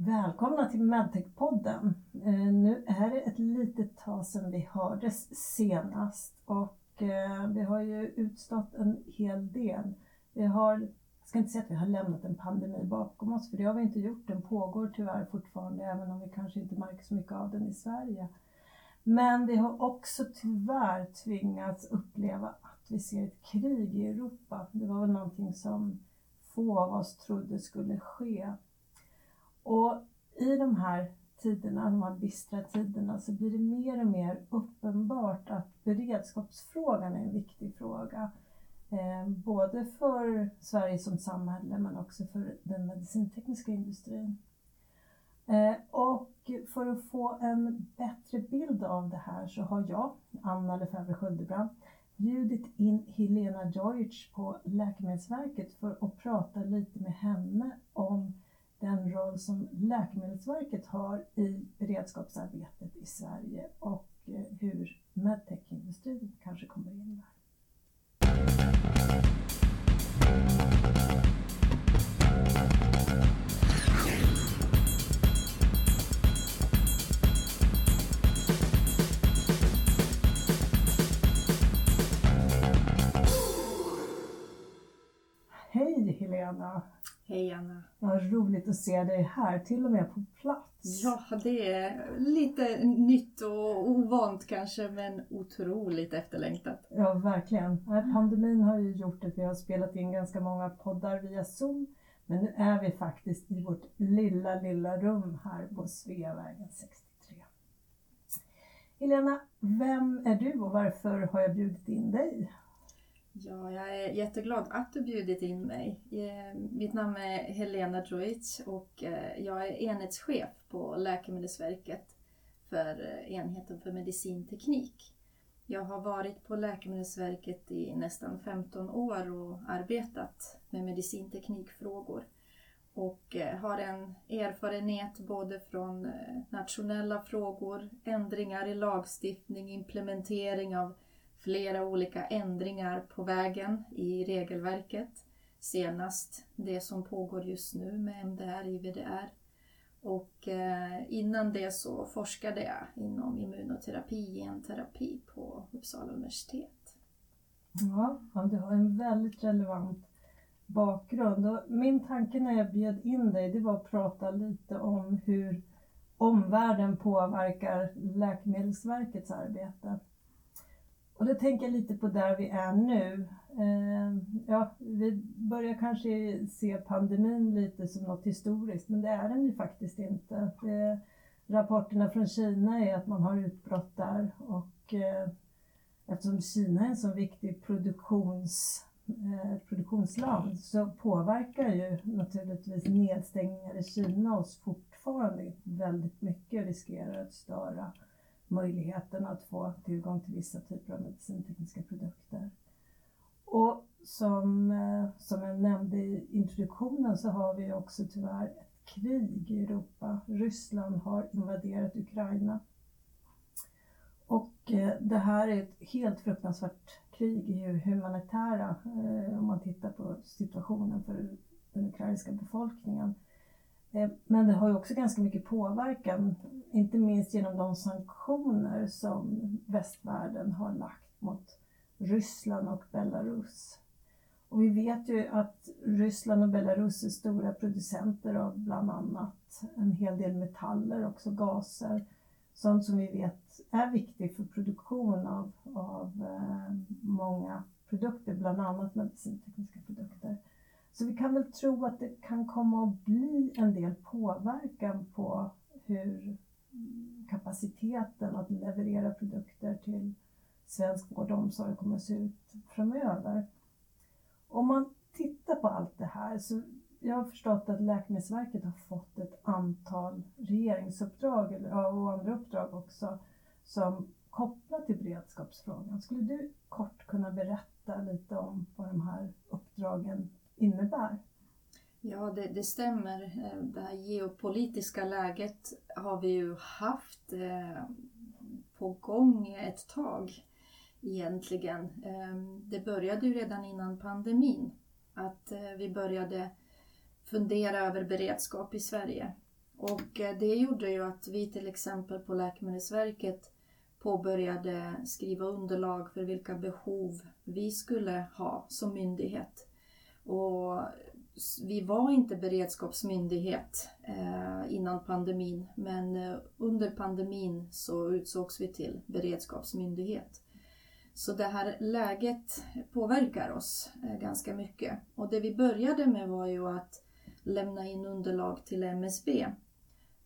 Välkomna till Medtech-podden. Eh, nu är det ett litet tag sedan vi hördes senast och eh, vi har ju utstått en hel del. Vi har, jag ska inte säga att vi har lämnat en pandemi bakom oss, för det har vi inte gjort. Den pågår tyvärr fortfarande, även om vi kanske inte märker så mycket av den i Sverige. Men vi har också tyvärr tvingats uppleva att vi ser ett krig i Europa. Det var väl någonting som få av oss trodde skulle ske. Och i de här tiderna, de här bistra tiderna, så blir det mer och mer uppenbart att beredskapsfrågan är en viktig fråga. Eh, både för Sverige som samhälle men också för den medicintekniska industrin. Eh, och för att få en bättre bild av det här så har jag, Anna Lefebvre Sköldebrand, bjudit in Helena Jojic på Läkemedelsverket för att prata lite med henne om den roll som Läkemedelsverket har i beredskapsarbetet i Sverige och eh, hur medtech-industrin kanske kommer in där. Hej Helena! Hej Anna! Vad roligt att se dig här, till och med på plats. Ja, det är lite nytt och ovant kanske, men otroligt efterlängtat. Ja, verkligen. Pandemin har ju gjort att vi har spelat in ganska många poddar via Zoom. Men nu är vi faktiskt i vårt lilla, lilla rum här på Sveavägen 63. Helena, vem är du och varför har jag bjudit in dig? Ja, jag är jätteglad att du bjudit in mig. Eh, mitt namn är Helena Droic och eh, jag är enhetschef på Läkemedelsverket för eh, enheten för medicinteknik. Jag har varit på Läkemedelsverket i nästan 15 år och arbetat med medicinteknikfrågor och har en erfarenhet både från nationella frågor, ändringar i lagstiftning, implementering av flera olika ändringar på vägen i regelverket. Senast det som pågår just nu med MDR, IVDR. Och eh, innan det så forskade jag inom immunoterapi, genterapi på Uppsala universitet. Ja, du har en väldigt relevant bakgrund. Och min tanke när jag bjöd in dig det var att prata lite om hur omvärlden påverkar Läkemedelsverkets arbete. Och då tänker jag lite på där vi är nu. Eh, ja, vi börjar kanske se pandemin lite som något historiskt, men det är den ju faktiskt inte. Det, rapporterna från Kina är att man har utbrott där och eh, eftersom Kina är en så viktig produktions, eh, produktionsland så påverkar ju naturligtvis nedstängningar i Kina oss fortfarande väldigt mycket och riskerar att störa möjligheten att få tillgång till vissa typer av medicintekniska produkter. Och som, eh, som jag nämnde i introduktionen så har vi också tyvärr ett krig i Europa. Ryssland har invaderat Ukraina. Och eh, det här är ett helt fruktansvärt krig i humanitära, eh, om man tittar på situationen för den ukrainska befolkningen. Men det har ju också ganska mycket påverkan, inte minst genom de sanktioner som västvärlden har lagt mot Ryssland och Belarus. Och vi vet ju att Ryssland och Belarus är stora producenter av bland annat en hel del metaller, också gaser, sånt som vi vet är viktigt för produktion av, av eh, många produkter, bland annat medicintekniska produkter. Så vi kan väl tro att det kan komma att bli en del påverkan på hur kapaciteten att leverera produkter till svensk vård och omsorg kommer att se ut framöver. Om man tittar på allt det här så jag har förstått att Läkemedelsverket har fått ett antal regeringsuppdrag och andra uppdrag också som kopplat till beredskapsfrågan. Skulle du kort kunna berätta lite om vad de här uppdragen innebär. Ja, det, det, stämmer. Eh, det här geopolitiska läget har vi ju haft eh, på gång ett tag egentligen. Eh, det började ju redan innan pandemin att vi började fundera över beredskap i Sverige. Och det gjorde ju att vi till exempel på Läkemedelsverket påbörjade skriva underlag för vilka behov vi skulle ha som myndighet. Och vi var inte beredskapsmyndighet eh, innan pandemin men eh, under pandemin så utsågs vi till beredskapsmyndighet. Så det här läget påverkar oss eh, ganska mycket. Och det vi började med var ju att lämna in underlag till MSB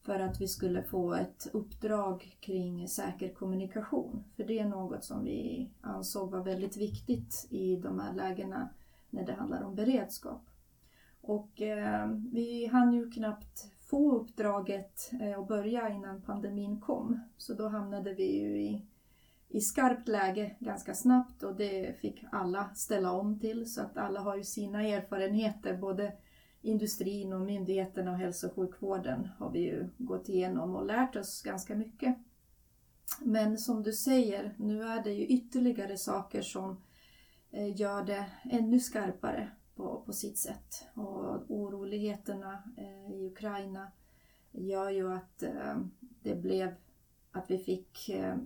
för att vi skulle få ett uppdrag kring säker kommunikation. För det är något som vi ansåg var väldigt viktigt i de här lägena när det handlar om beredskap. Och eh, vi hann ju knappt få uppdraget eh, att börja innan pandemin kom. Så då hamnade vi ju i, i skarpt läge ganska snabbt och det fick alla ställa om till. Så att alla har ju sina erfarenheter, både industrin och myndigheterna och hälso och sjukvården har vi ju gått igenom och lärt oss ganska mycket. Men som du säger, nu är det ju ytterligare saker som eh, gör det ännu skarpare på, på sitt sätt. Och oroligheterna eh, i Ukraina gör ju att eh, det blev att vi fick eh,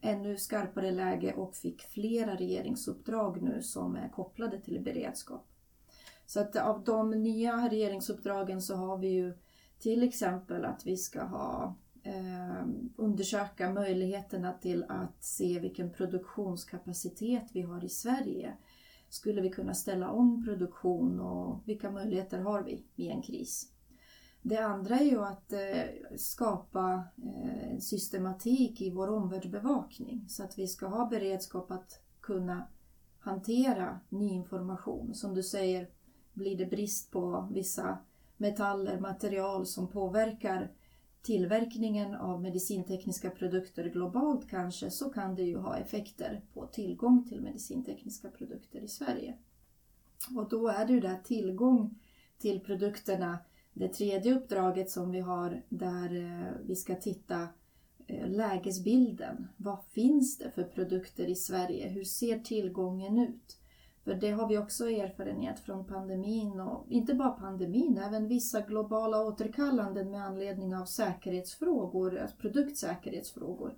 ännu skarpare läge och fick flera regeringsuppdrag nu som är kopplade till beredskap. Så att av de nya regeringsuppdragen så har vi ju till exempel att vi ska ha eh, undersöka möjligheterna till att se vilken produktionskapacitet vi har i Sverige. Skulle vi kunna ställa om produktion och vilka möjligheter har vi i en kris? Det andra är ju att eh, skapa eh, systematik i vår omvärldsbevakning så att vi ska ha beredskap att kunna hantera ny information. Som du säger, blir det brist på vissa metaller, material som påverkar tillverkningen av medicintekniska produkter globalt kanske, så kan det ju ha effekter på tillgång till medicintekniska produkter i Sverige. Och då är det ju där tillgång till produkterna, det tredje uppdraget som vi har där eh, vi ska titta eh, lägesbilden. Vad finns det för produkter i Sverige? Hur ser tillgången ut? För det har vi också erfarenhet från pandemin och inte bara pandemin, även vissa globala återkallanden med anledning av säkerhetsfrågor, alltså produktsäkerhetsfrågor.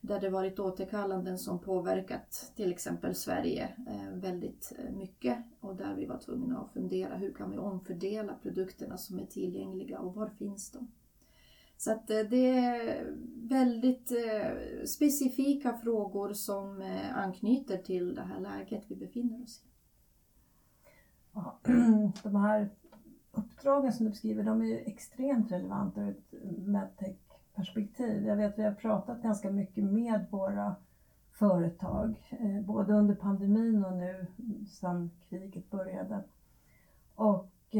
Där det varit återkallanden som påverkat till exempel Sverige eh, väldigt eh, mycket och där vi var tvungna att fundera hur kan vi omfördela produkterna som är tillgängliga och var finns de? Så att eh, det är väldigt eh, specifika frågor som eh, anknyter till det här läget vi befinner oss i. Ja, de här uppdragen som du beskriver, de är ju extremt relevanta ur ett medtech-perspektiv. Jag vet att vi har pratat ganska mycket med våra företag, både under pandemin och nu sedan kriget började. Och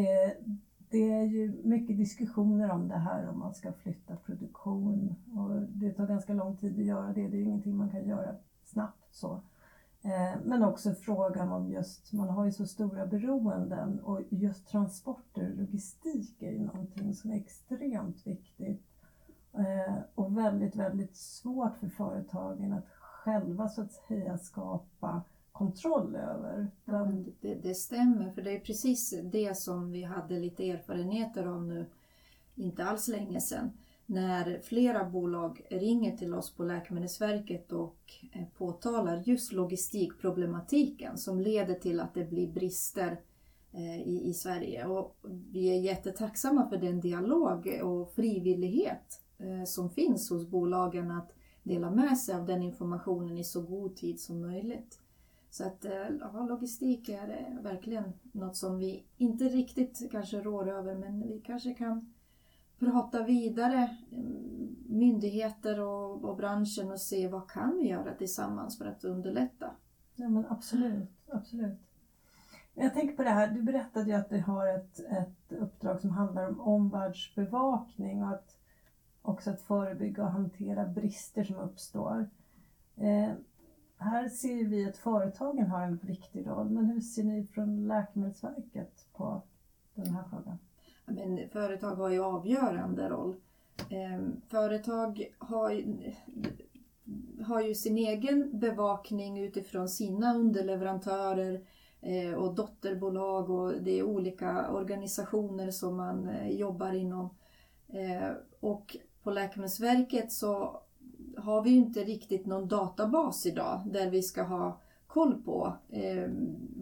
det är ju mycket diskussioner om det här om man ska flytta produktion och det tar ganska lång tid att göra det. Det är ju ingenting man kan göra snabbt så. Eh, men också frågan om just, man har ju så stora beroenden och just transporter och logistik är ju någonting som är extremt viktigt eh, och väldigt, väldigt svårt för företagen att själva så att säga skapa kontroll över. Den... Det, det, stämmer, för det är precis det som vi hade lite erfarenheter av nu, inte alls länge sedan. När flera bolag ringer till oss på Läkemedelsverket och eh, påtalar just logistikproblematiken som leder till att det blir brister eh, i, i Sverige. Och vi är jättetacksamma för den dialog och frivillighet eh, som finns hos bolagen att dela med sig av den informationen i så god tid som möjligt. Så att eh, ja, logistik är eh, verkligen något som vi inte riktigt kanske rår över men vi kanske kan prata vidare mm, myndigheter och, och branschen och se vad kan vi göra tillsammans för att underlätta. Ja men absolut, absolut. Jag tänker på det här, du berättade ju att du har ett, ett uppdrag som handlar om omvärldsbevakning och att också att förebygga och hantera brister som uppstår. Eh, här ser vi att företagen har en viktig roll, men hur ser ni från Läkemedelsverket på den här frågan? Men företag har ju avgörande roll. Ehm, företag har, har ju sin egen bevakning utifrån sina underleverantörer eh, och dotterbolag och det är olika organisationer som man eh, jobbar inom. Eh, och på Läkemedelsverket så har vi ju inte riktigt någon databas idag där vi ska ha koll på eh,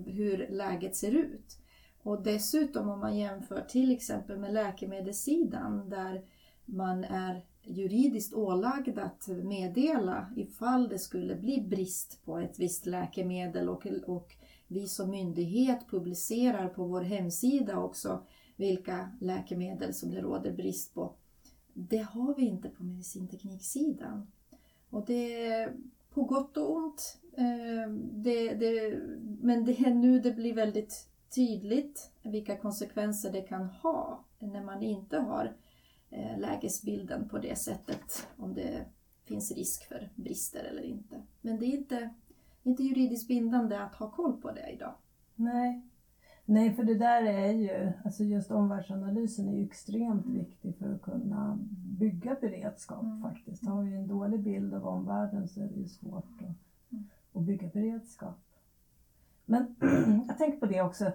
hur läget ser ut. Och dessutom om man jämför till exempel med läkemedelssidan där man är juridiskt ålagd att meddela ifall det skulle bli brist på ett visst läkemedel och, och vi som myndighet publicerar på vår hemsida också vilka läkemedel som det råder brist på. Det har vi inte på medicintekniksidan. Och det är på gott och ont. Eh, det, det, men det är nu det blir väldigt tydligt vilka konsekvenser det kan ha när man inte har eh, lägesbilden på det sättet. Om det finns risk för brister eller inte. Men det är inte, inte juridiskt bindande att ha koll på det idag. Nej, Nej, för det där är ju, alltså just omvärldsanalysen är ju extremt viktig för att kunna bygga beredskap mm. faktiskt. Har vi en dålig bild av omvärlden så är det ju svårt att, mm. att bygga beredskap. Men jag tänker på det också,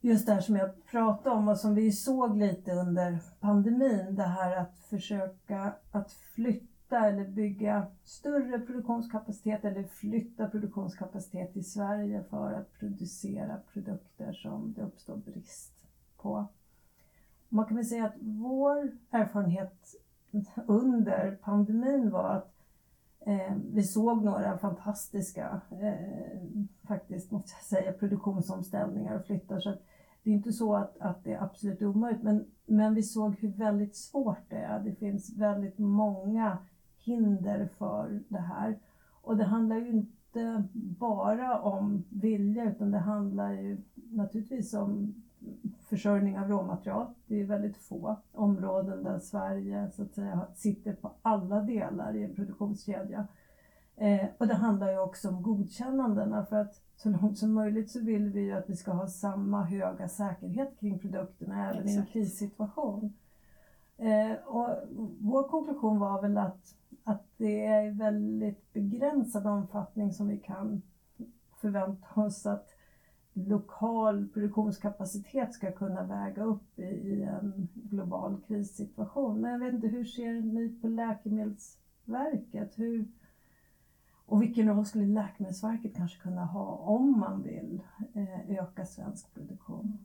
just det här som jag pratade om och som vi såg lite under pandemin, det här att försöka att flytta flytta eller bygga större produktionskapacitet eller flytta produktionskapacitet till Sverige för att producera produkter som det uppstår brist på. Man kan väl säga att vår erfarenhet under pandemin var att eh, vi såg några fantastiska, eh, faktiskt måste jag säga, produktionsomställningar och flyttar. Så det är inte så att, att det är absolut omöjligt, men, men vi såg hur väldigt svårt det är. Det finns väldigt många hinder för det här. Och det handlar ju inte bara om vilja utan det handlar ju naturligtvis om försörjning av råmaterial. Det är väldigt få områden där Sverige så att säga sitter på alla delar i en produktionskedja. Eh, och det handlar ju också om godkännandena för att så långt som möjligt så vill vi ju att vi ska ha samma höga säkerhet kring produkterna även Exakt. i en krissituation. Eh, och vår konklusion var väl att att det är i väldigt begränsad omfattning som vi kan förvänta oss att lokal produktionskapacitet ska kunna väga upp i, i en global krissituation. Men jag vet inte, hur ser ni på Läkemedelsverket? Hur, och vilken roll skulle Läkemedelsverket kanske kunna ha om man vill eh, öka svensk produktion?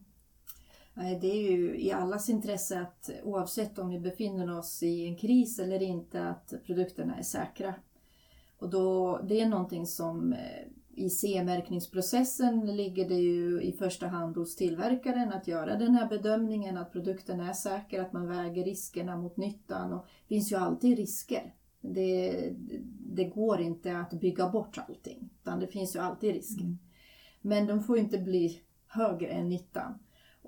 Det är ju i allas intresse att oavsett om vi befinner oss i en kris eller inte att produkterna är säkra. Och då, det är någonting som eh, i CE-märkningsprocessen ligger det ju i första hand hos tillverkaren att göra den här bedömningen att produkten är säker, att man väger riskerna mot nyttan. Och det finns ju alltid risker. Det, det går inte att bygga bort allting, utan det finns ju alltid risker. Mm. Men de får inte bli högre än nyttan.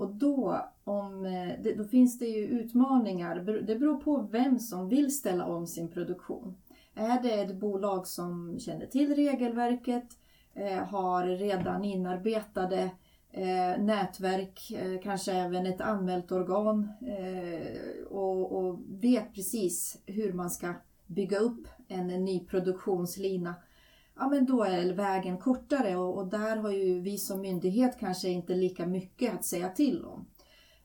Och då, om, eh, då finns det ju utmaningar. Det beror på vem som vill ställa om sin produktion. Är det ett bolag som känner till regelverket, eh, har redan inarbetade eh, nätverk, eh, kanske även ett anmält organ eh, och, vet precis hur man ska bygga upp en ny produktionslina ja men då är vägen kortare och, och, där har ju vi som myndighet kanske inte lika mycket att säga till om.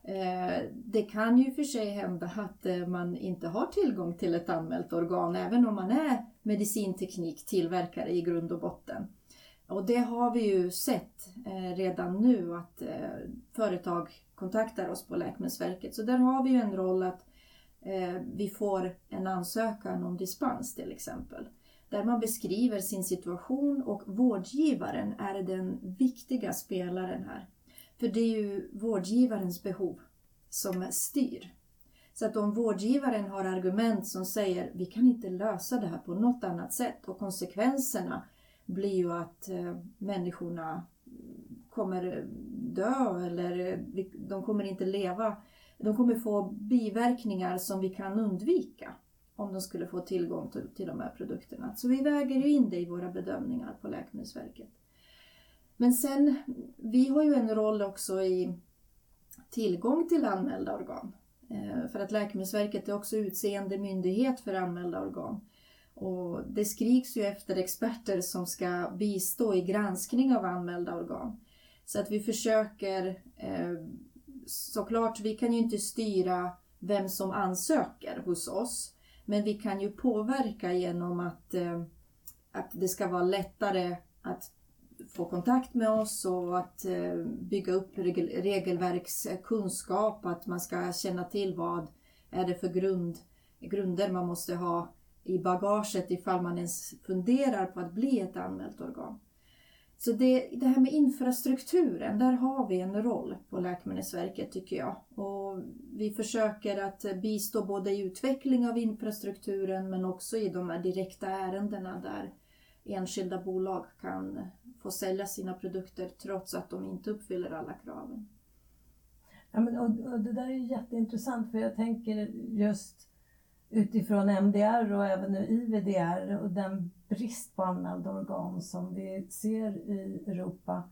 Eh, det kan ju för sig hända att eh, man inte har tillgång till ett anmält organ även om man är medicintekniktillverkare i grund och botten. Och det har vi ju sett eh, redan nu att eh, företag kontaktar oss på Läkemedelsverket. Så där har vi ju en roll att eh, vi får en ansökan om dispens till exempel där man beskriver sin situation och vårdgivaren är den viktiga spelaren här. För det är ju vårdgivarens behov som styr. Så att om vårdgivaren har argument som säger vi kan inte lösa det här på något annat sätt och konsekvenserna blir ju att eh, människorna kommer dö eller eh, de kommer inte leva. De kommer få biverkningar som vi kan undvika om de skulle få tillgång till, till de här produkterna. Så vi väger ju in det i våra bedömningar på Läkemedelsverket. Men sen, vi har ju en roll också i tillgång till anmälda organ. Eh, för att Läkemedelsverket är också utseende myndighet för anmälda organ. Och det skriks ju efter experter som ska bistå i granskning av anmälda organ. Så att vi försöker, eh, såklart, vi kan ju inte styra vem som ansöker hos oss. Men vi kan ju påverka genom att, eh, att det ska vara lättare att få kontakt med oss och att eh, bygga upp regelverkskunskap, att man ska känna till vad är det för grund, grunder man måste ha i bagaget ifall man ens funderar på att bli ett anmält organ. Så det, det här med infrastrukturen, där har vi en roll på Läkemedelsverket tycker jag. Och vi försöker att bistå både i utveckling av infrastrukturen men också i de här direkta ärendena där enskilda bolag kan få sälja sina produkter trots att de inte uppfyller alla kraven. Ja, men, och, och det där är jätteintressant för jag tänker just utifrån MDR och även nu IVDR och den brist på anmälda organ som vi ser i Europa.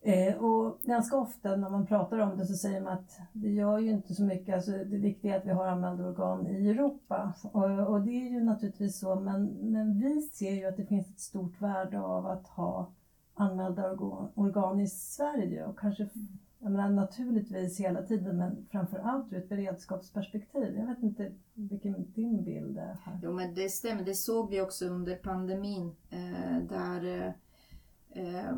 Eh, och ganska ofta när man pratar om det så säger man att det gör ju inte så mycket, alltså det viktiga är att vi har anmälda organ i Europa. Och, och det är ju naturligtvis så, men, men vi ser ju att det finns ett stort värde av att ha anmälda organ, organ i Sverige och kanske jag menar, naturligtvis hela tiden men framförallt ur ett beredskapsperspektiv. Jag vet inte vilken din bild är här. Jo men det stämmer, det såg vi också under pandemin eh, där eh, eh,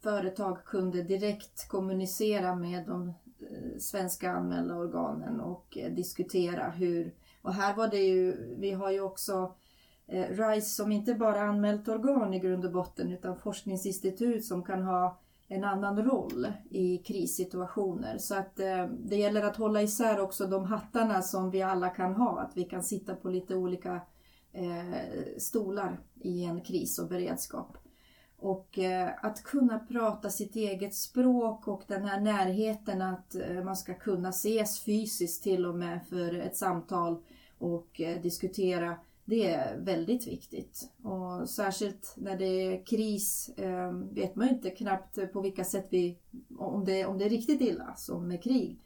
företag kunde direkt kommunicera med de eh, svenska anmälda organen och eh, diskutera hur, och här var det ju, vi har ju också eh, RISE som inte bara anmält organ i grund och botten utan forskningsinstitut som kan ha en annan roll i krissituationer. Så att eh, det gäller att hålla isär också de hattarna som vi alla kan ha. Att vi kan sitta på lite olika eh, stolar i en kris och beredskap. Och eh, att kunna prata sitt eget språk och den här närheten att eh, man ska kunna ses fysiskt till och med för ett samtal och eh, diskutera det är väldigt viktigt. Och särskilt när det är kris ehm, vet man ju inte knappt på vilka sätt vi, om det, om det är riktigt illa som med krig,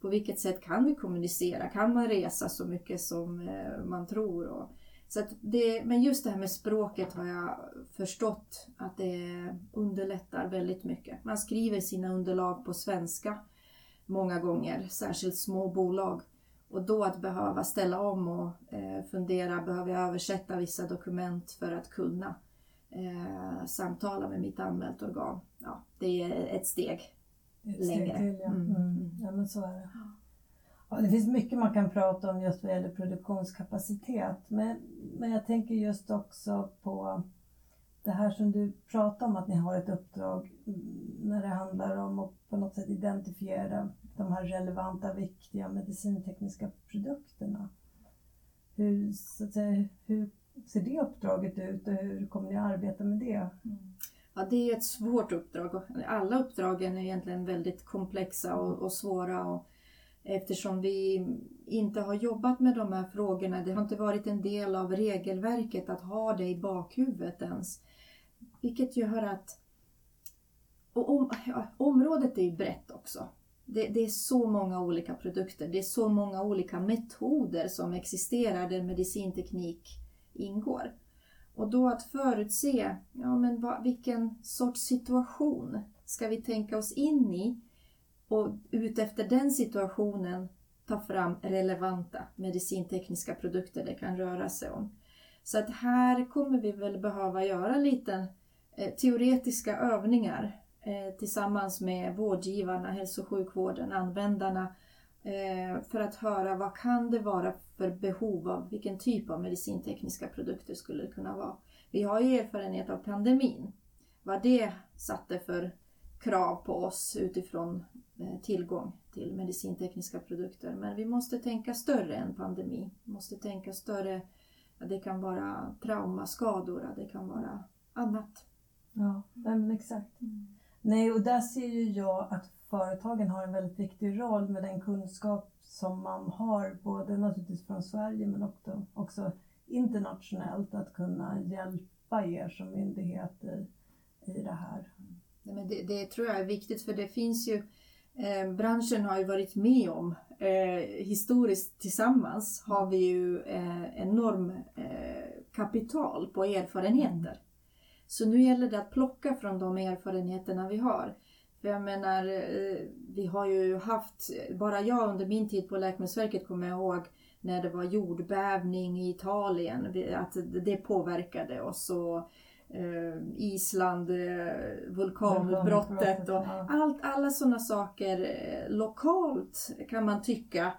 på vilket sätt kan vi kommunicera? Kan man resa så mycket som eh, man tror? Och, så det, men just det här med språket har jag förstått att det underlättar väldigt mycket. Man skriver sina underlag på svenska många gånger, särskilt små bolag. Och då att behöva ställa om och eh, fundera, behöver jag översätta vissa dokument för att kunna eh, samtala med mitt anmält organ? Ja, det är ett steg ett längre. Steg till, ja. Mm. Mm. ja, men så är det. Ja, det finns mycket man kan prata om just vad gäller produktionskapacitet. Men, men jag tänker just också på det här som du pratar om att ni har ett uppdrag när det handlar om att på något sätt identifiera de här relevanta, viktiga medicintekniska produkterna. Hur, så att säga, hur ser det uppdraget ut och hur kommer ni att arbeta med det? Mm. Ja, det är ett svårt uppdrag. Alla uppdragen är egentligen väldigt komplexa och, och svåra. Och eftersom vi inte har jobbat med de här frågorna, det har inte varit en del av regelverket att ha det i bakhuvudet ens. Vilket gör att och om, ja, området är ju brett också. Det, det, är så många olika produkter, det är så många olika metoder som existerar där medicinteknik ingår. Och då att förutse, ja men vad, vilken sorts situation ska vi tänka oss in i och utefter den situationen ta fram relevanta medicintekniska produkter det kan röra sig om. Så att här kommer vi väl behöva göra lite Eh, teoretiska övningar eh, tillsammans med vårdgivarna, hälso och sjukvården, användarna eh, för att höra vad kan det vara för behov av vilken typ av medicintekniska produkter skulle det kunna vara. Vi har ju erfarenhet av pandemin, vad det satte för krav på oss utifrån tillgång till medicintekniska produkter. Men vi måste tänka större än pandemi. Vi måste tänka större, det kan vara traumaskador, det kan vara annat. Ja, men exakt. Mm. Nej, och där ser ju jag att företagen har en väldigt viktig roll med den kunskap som man har, både naturligtvis från Sverige men också, också internationellt, att kunna hjälpa er som myndighet i, i det här. Nej, men det, det, tror jag är viktigt för det finns ju, eh, branschen har ju varit med om, eh, historiskt tillsammans har vi ju eh, enorm eh, kapital på erfarenheter. Så nu gäller det att plocka från de erfarenheterna vi har. För jag menar, eh, vi har ju haft, bara jag under min tid på Läkemedelsverket kommer jag ihåg när det var jordbävning i Italien, att det påverkade oss. Och, eh, Island, eh, vulkanutbrottet och allt, alla sådana saker lokalt kan man tycka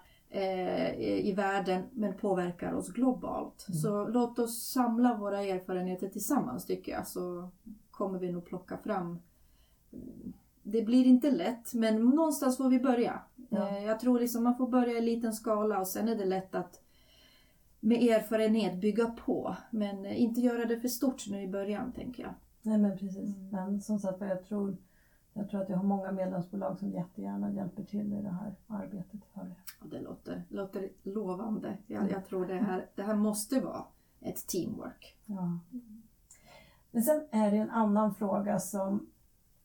i världen men påverkar oss globalt. Mm. Så låt oss samla våra erfarenheter tillsammans tycker jag så kommer vi nog plocka fram det blir inte lätt men någonstans får vi börja. Ja. Eh, jag tror liksom man får börja i liten skala och sen är det lätt att med erfarenhet bygga på. Men eh, inte göra det för stort nu i början tänker jag. Nej men precis. Mm. Men som sagt jag tror, jag tror att jag har många medlemsbolag som jättegärna hjälper till i det här arbetet för er. Det låter, låter lovande. Jag, jag tror det här, det här måste vara ett teamwork. Ja. Men sen är det en annan fråga som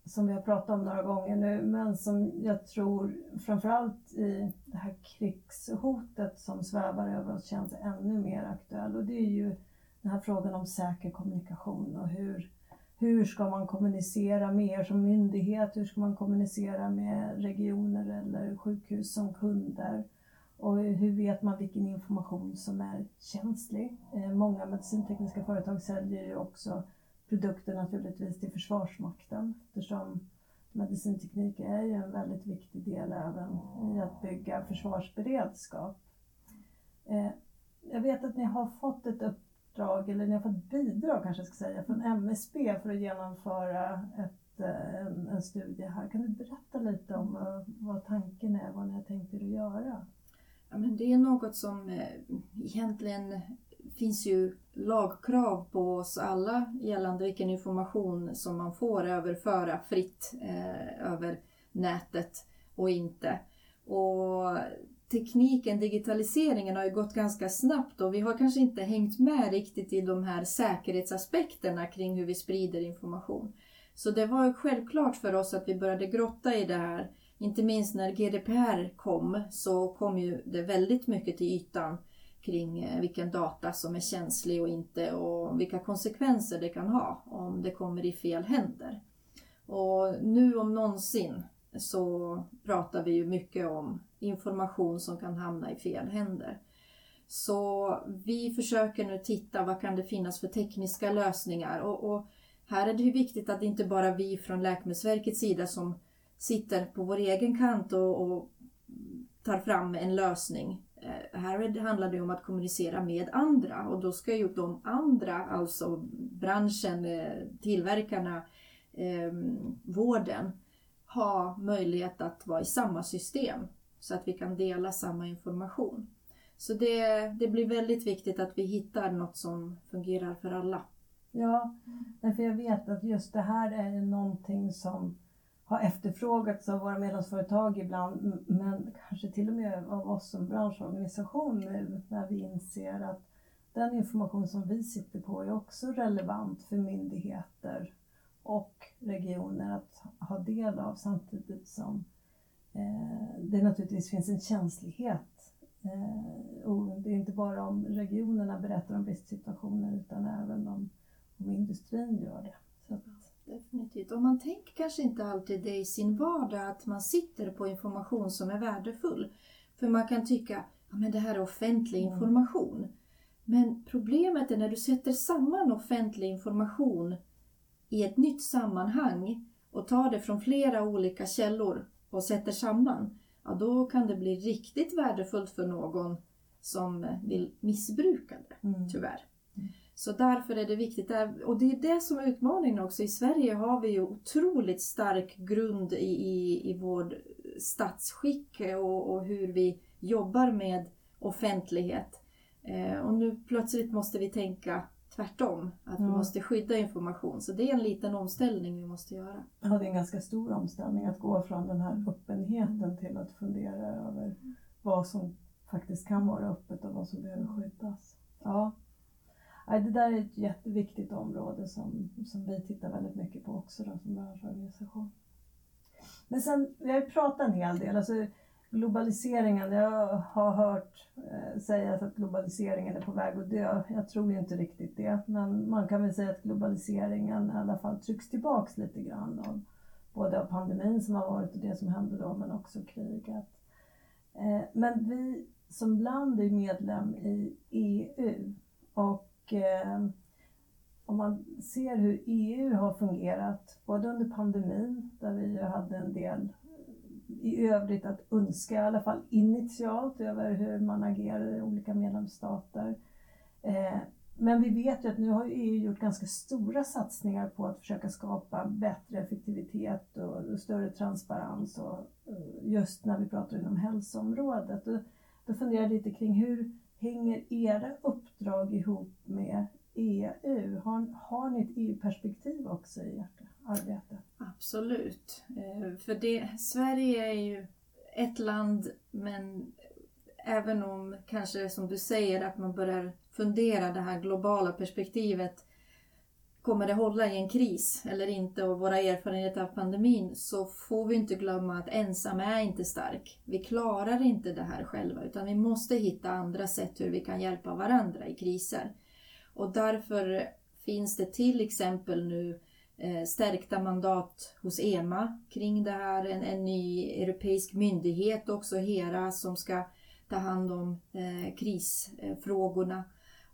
som vi har pratat om några gånger nu, men som jag tror framförallt i det här krigshotet som svävar över oss känns ännu mer aktuell. Och det är ju den här frågan om säker kommunikation och hur, hur ska man kommunicera med er som myndighet? Hur ska man kommunicera med regioner eller sjukhus som kunder? Och hur vet man vilken information som är känslig? Eh, många medicintekniska företag säljer ju också produkter naturligtvis till Försvarsmakten eftersom medicinteknik är ju en väldigt viktig del även i att bygga försvarsberedskap. Eh, jag vet att ni har fått ett uppdrag, eller ni har fått bidrag kanske jag ska säga, från MSB för att genomföra ett, eh, en, en studie här. Kan du berätta lite om vad, vad tanken är, vad ni har tänkt er att göra? Ja, men det är något som eh, egentligen finns ju lagkrav på oss alla gällande vilken information som man får överföra fritt eh, över nätet och inte. Och tekniken, digitaliseringen har ju gått ganska snabbt och vi har kanske inte hängt med riktigt i de här säkerhetsaspekterna kring hur vi sprider information. Så det var självklart för oss att vi började grotta i det här. Inte minst när GDPR kom så kom ju det väldigt mycket till ytan kring eh, vilken data som är känslig och inte och vilka konsekvenser det kan ha om det kommer i fel händer. Och nu om någonsin så pratar vi ju mycket om information som kan hamna i fel händer. Så vi försöker nu titta vad kan det finnas för tekniska lösningar och, och här är det ju viktigt att det inte bara vi från Läkemedelsverkets sida som sitter på vår egen kant och, och tar fram en lösning Eh, här handlar det om att kommunicera med andra och då ska ju de andra, alltså branschen, eh, tillverkarna, eh, vården, ha möjlighet att vara i samma system så att vi kan dela samma information. Så det, det blir väldigt viktigt att vi hittar något som fungerar för alla. Ja, för jag vet att just det här är någonting som har efterfrågats av våra medlemsföretag ibland, men kanske till och med av oss som branschorganisation nu när vi inser att den information som vi sitter på är också relevant för myndigheter och regioner att ha del av samtidigt som eh, det naturligtvis finns en känslighet. Eh, och det är inte bara om regionerna berättar om bristsituationer utan även om, om industrin gör det. Definitivt. Och man tänker kanske inte alltid det i sin vardag att man sitter på information som är värdefull. För man kan tycka att det här är offentlig mm. information. Men problemet är när du sätter samman offentlig information i ett nytt sammanhang och tar det från flera olika källor och sätter samman. Ja, då kan det bli riktigt värdefullt för någon som vill missbruka det, mm. tyvärr. Så därför är det viktigt. Och det är det som är utmaningen också. I Sverige har vi ju otroligt stark grund i, i, i vår statsskick och, och hur vi jobbar med offentlighet. Eh, och nu plötsligt måste vi tänka tvärtom, att mm. vi måste skydda information. Så det är en liten omställning vi måste göra. Ja, det är en ganska stor omställning att gå från den här öppenheten till att fundera över vad som faktiskt kan vara öppet och vad som behöver skyddas. Ja, det där är ett jätteviktigt område som, som vi tittar väldigt mycket på också då, som branschorganisation. Men sen, vi har ju pratat en hel del, alltså globaliseringen, jag har hört eh, sägas att globaliseringen är på väg att dö. Jag tror inte riktigt det, men man kan väl säga att globaliseringen i alla fall trycks tillbaks lite grann av både av pandemin som har varit och det som hände då, men också kriget. Eh, men vi som land är medlem i EU och eh, om man ser hur EU har fungerat, både under pandemin där vi hade en del i övrigt att önska, i alla fall initialt, över hur man agerar i olika medlemsstater. Eh, men vi vet ju att nu har EU gjort ganska stora satsningar på att försöka skapa bättre effektivitet och större transparens och eh, just när vi pratar inom hälsoområdet. Och då funderar jag lite kring hur hänger era uppdrag ihop med EU? Har, har ni ett EU-perspektiv också i hjärtat? Arbete? Absolut. Eh, för det, Sverige är ju ett land men även om kanske som du säger att man börjar fundera det här globala perspektivet. Kommer det hålla i en kris eller inte och våra erfarenheter av pandemin så får vi inte glömma att ensam är inte stark. Vi klarar inte det här själva utan vi måste hitta andra sätt hur vi kan hjälpa varandra i kriser. Och därför finns det till exempel nu eh, stärkta mandat hos EMA kring det här. En, en ny europeisk myndighet också, HERA, som ska ta hand om eh, krisfrågorna.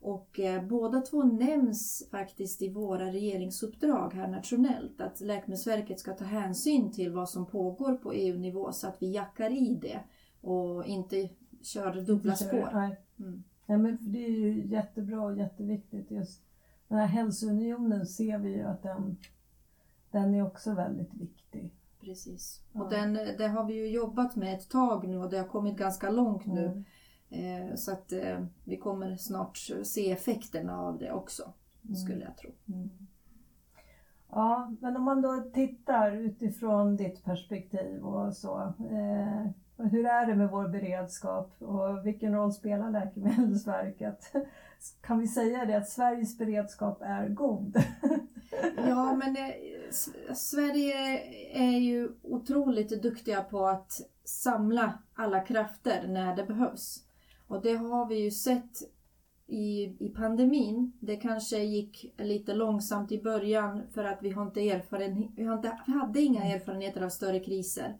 Och eh, båda två nämns faktiskt i våra regeringsuppdrag här nationellt. Att Läkemedelsverket ska ta hänsyn till vad som pågår på EU-nivå så att vi jackar i det och inte kör dubbla spår. Nej. Mm. Ja, men det är ju jättebra och jätteviktigt. Just den här hälsounionen ser vi ju att den, den är också väldigt viktig. Precis. Ja. Och den, det har vi ju jobbat med ett tag nu och det har kommit ganska långt nu. Mm. Eh, så att eh, vi kommer snart se effekterna av det också, mm. skulle jag tro. Mm. Ja, men om man då tittar utifrån ditt perspektiv och så. Eh, hur är det med vår beredskap och vilken roll spelar Läkemedelsverket? Kan vi säga det att Sveriges beredskap är god? ja, men det, Sverige är ju otroligt duktiga på att samla alla krafter när det behövs. Och det har vi ju sett i, i pandemin. Det kanske gick lite långsamt i början för att vi, har inte erfaren, vi, har inte, vi hade inga erfarenheter av större kriser.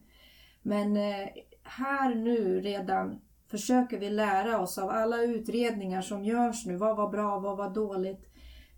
Men eh, här nu redan försöker vi lära oss av alla utredningar som görs nu. Vad var bra, vad var dåligt?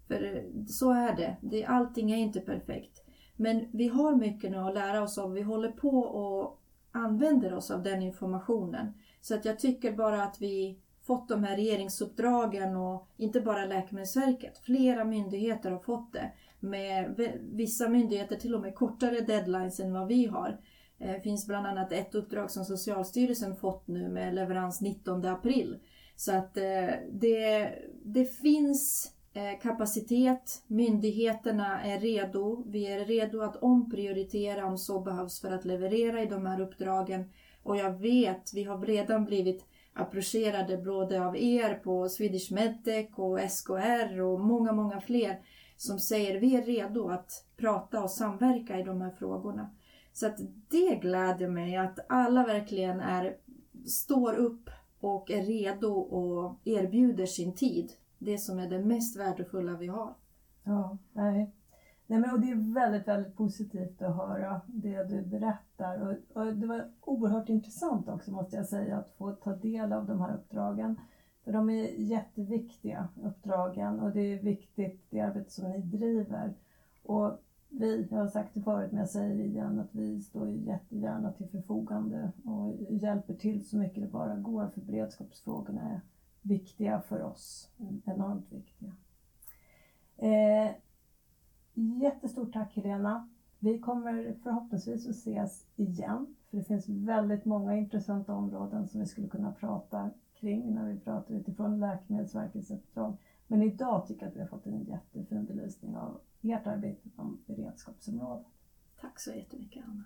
För så är det. det allting är inte perfekt. Men vi har mycket nu att lära oss av. Vi håller på och använder oss av den informationen. Så att jag tycker bara att vi fått de här regeringsuppdragen och inte bara Läkemedelsverket, flera myndigheter har fått det. Med vissa myndigheter till och med kortare deadlines än vad vi har. Eh, det finns bland annat ett uppdrag som Socialstyrelsen fått nu med leverans 19 april. Så att eh, det, det finns Eh, kapacitet, myndigheterna är redo, vi är redo att omprioritera om så behövs för att leverera i de här uppdragen. Och jag vet, vi har redan blivit approcherade både av er på Swedish Medtech och SKR och många, många fler som säger vi är redo att prata och samverka i de här frågorna. Så att det gläder mig att alla verkligen är, står upp och är redo och erbjuder sin tid. Det som är det mest värdefulla vi har. Ja, nej. Nej, men, och det är väldigt, väldigt positivt att höra det du berättar. Och, och, det var oerhört intressant också måste jag säga att få ta del av de här uppdragen. För de är jätteviktiga uppdragen och det är viktigt det arbete som ni driver. Och vi, jag har sagt det förut men jag säger det igen, att vi står jättegärna till förfogande och hjälper till så mycket det bara går för beredskapsfrågorna är viktiga för oss, enormt viktiga. Eh, jättestort tack Helena. Vi kommer förhoppningsvis att ses igen, för det finns väldigt många intressanta områden som vi skulle kunna prata kring när vi pratar utifrån Läkemedelsverkets uppdrag. Men idag tycker jag att vi har fått en jättefin belysning av ert arbete om beredskapsområdet. Tack så jättemycket Anna.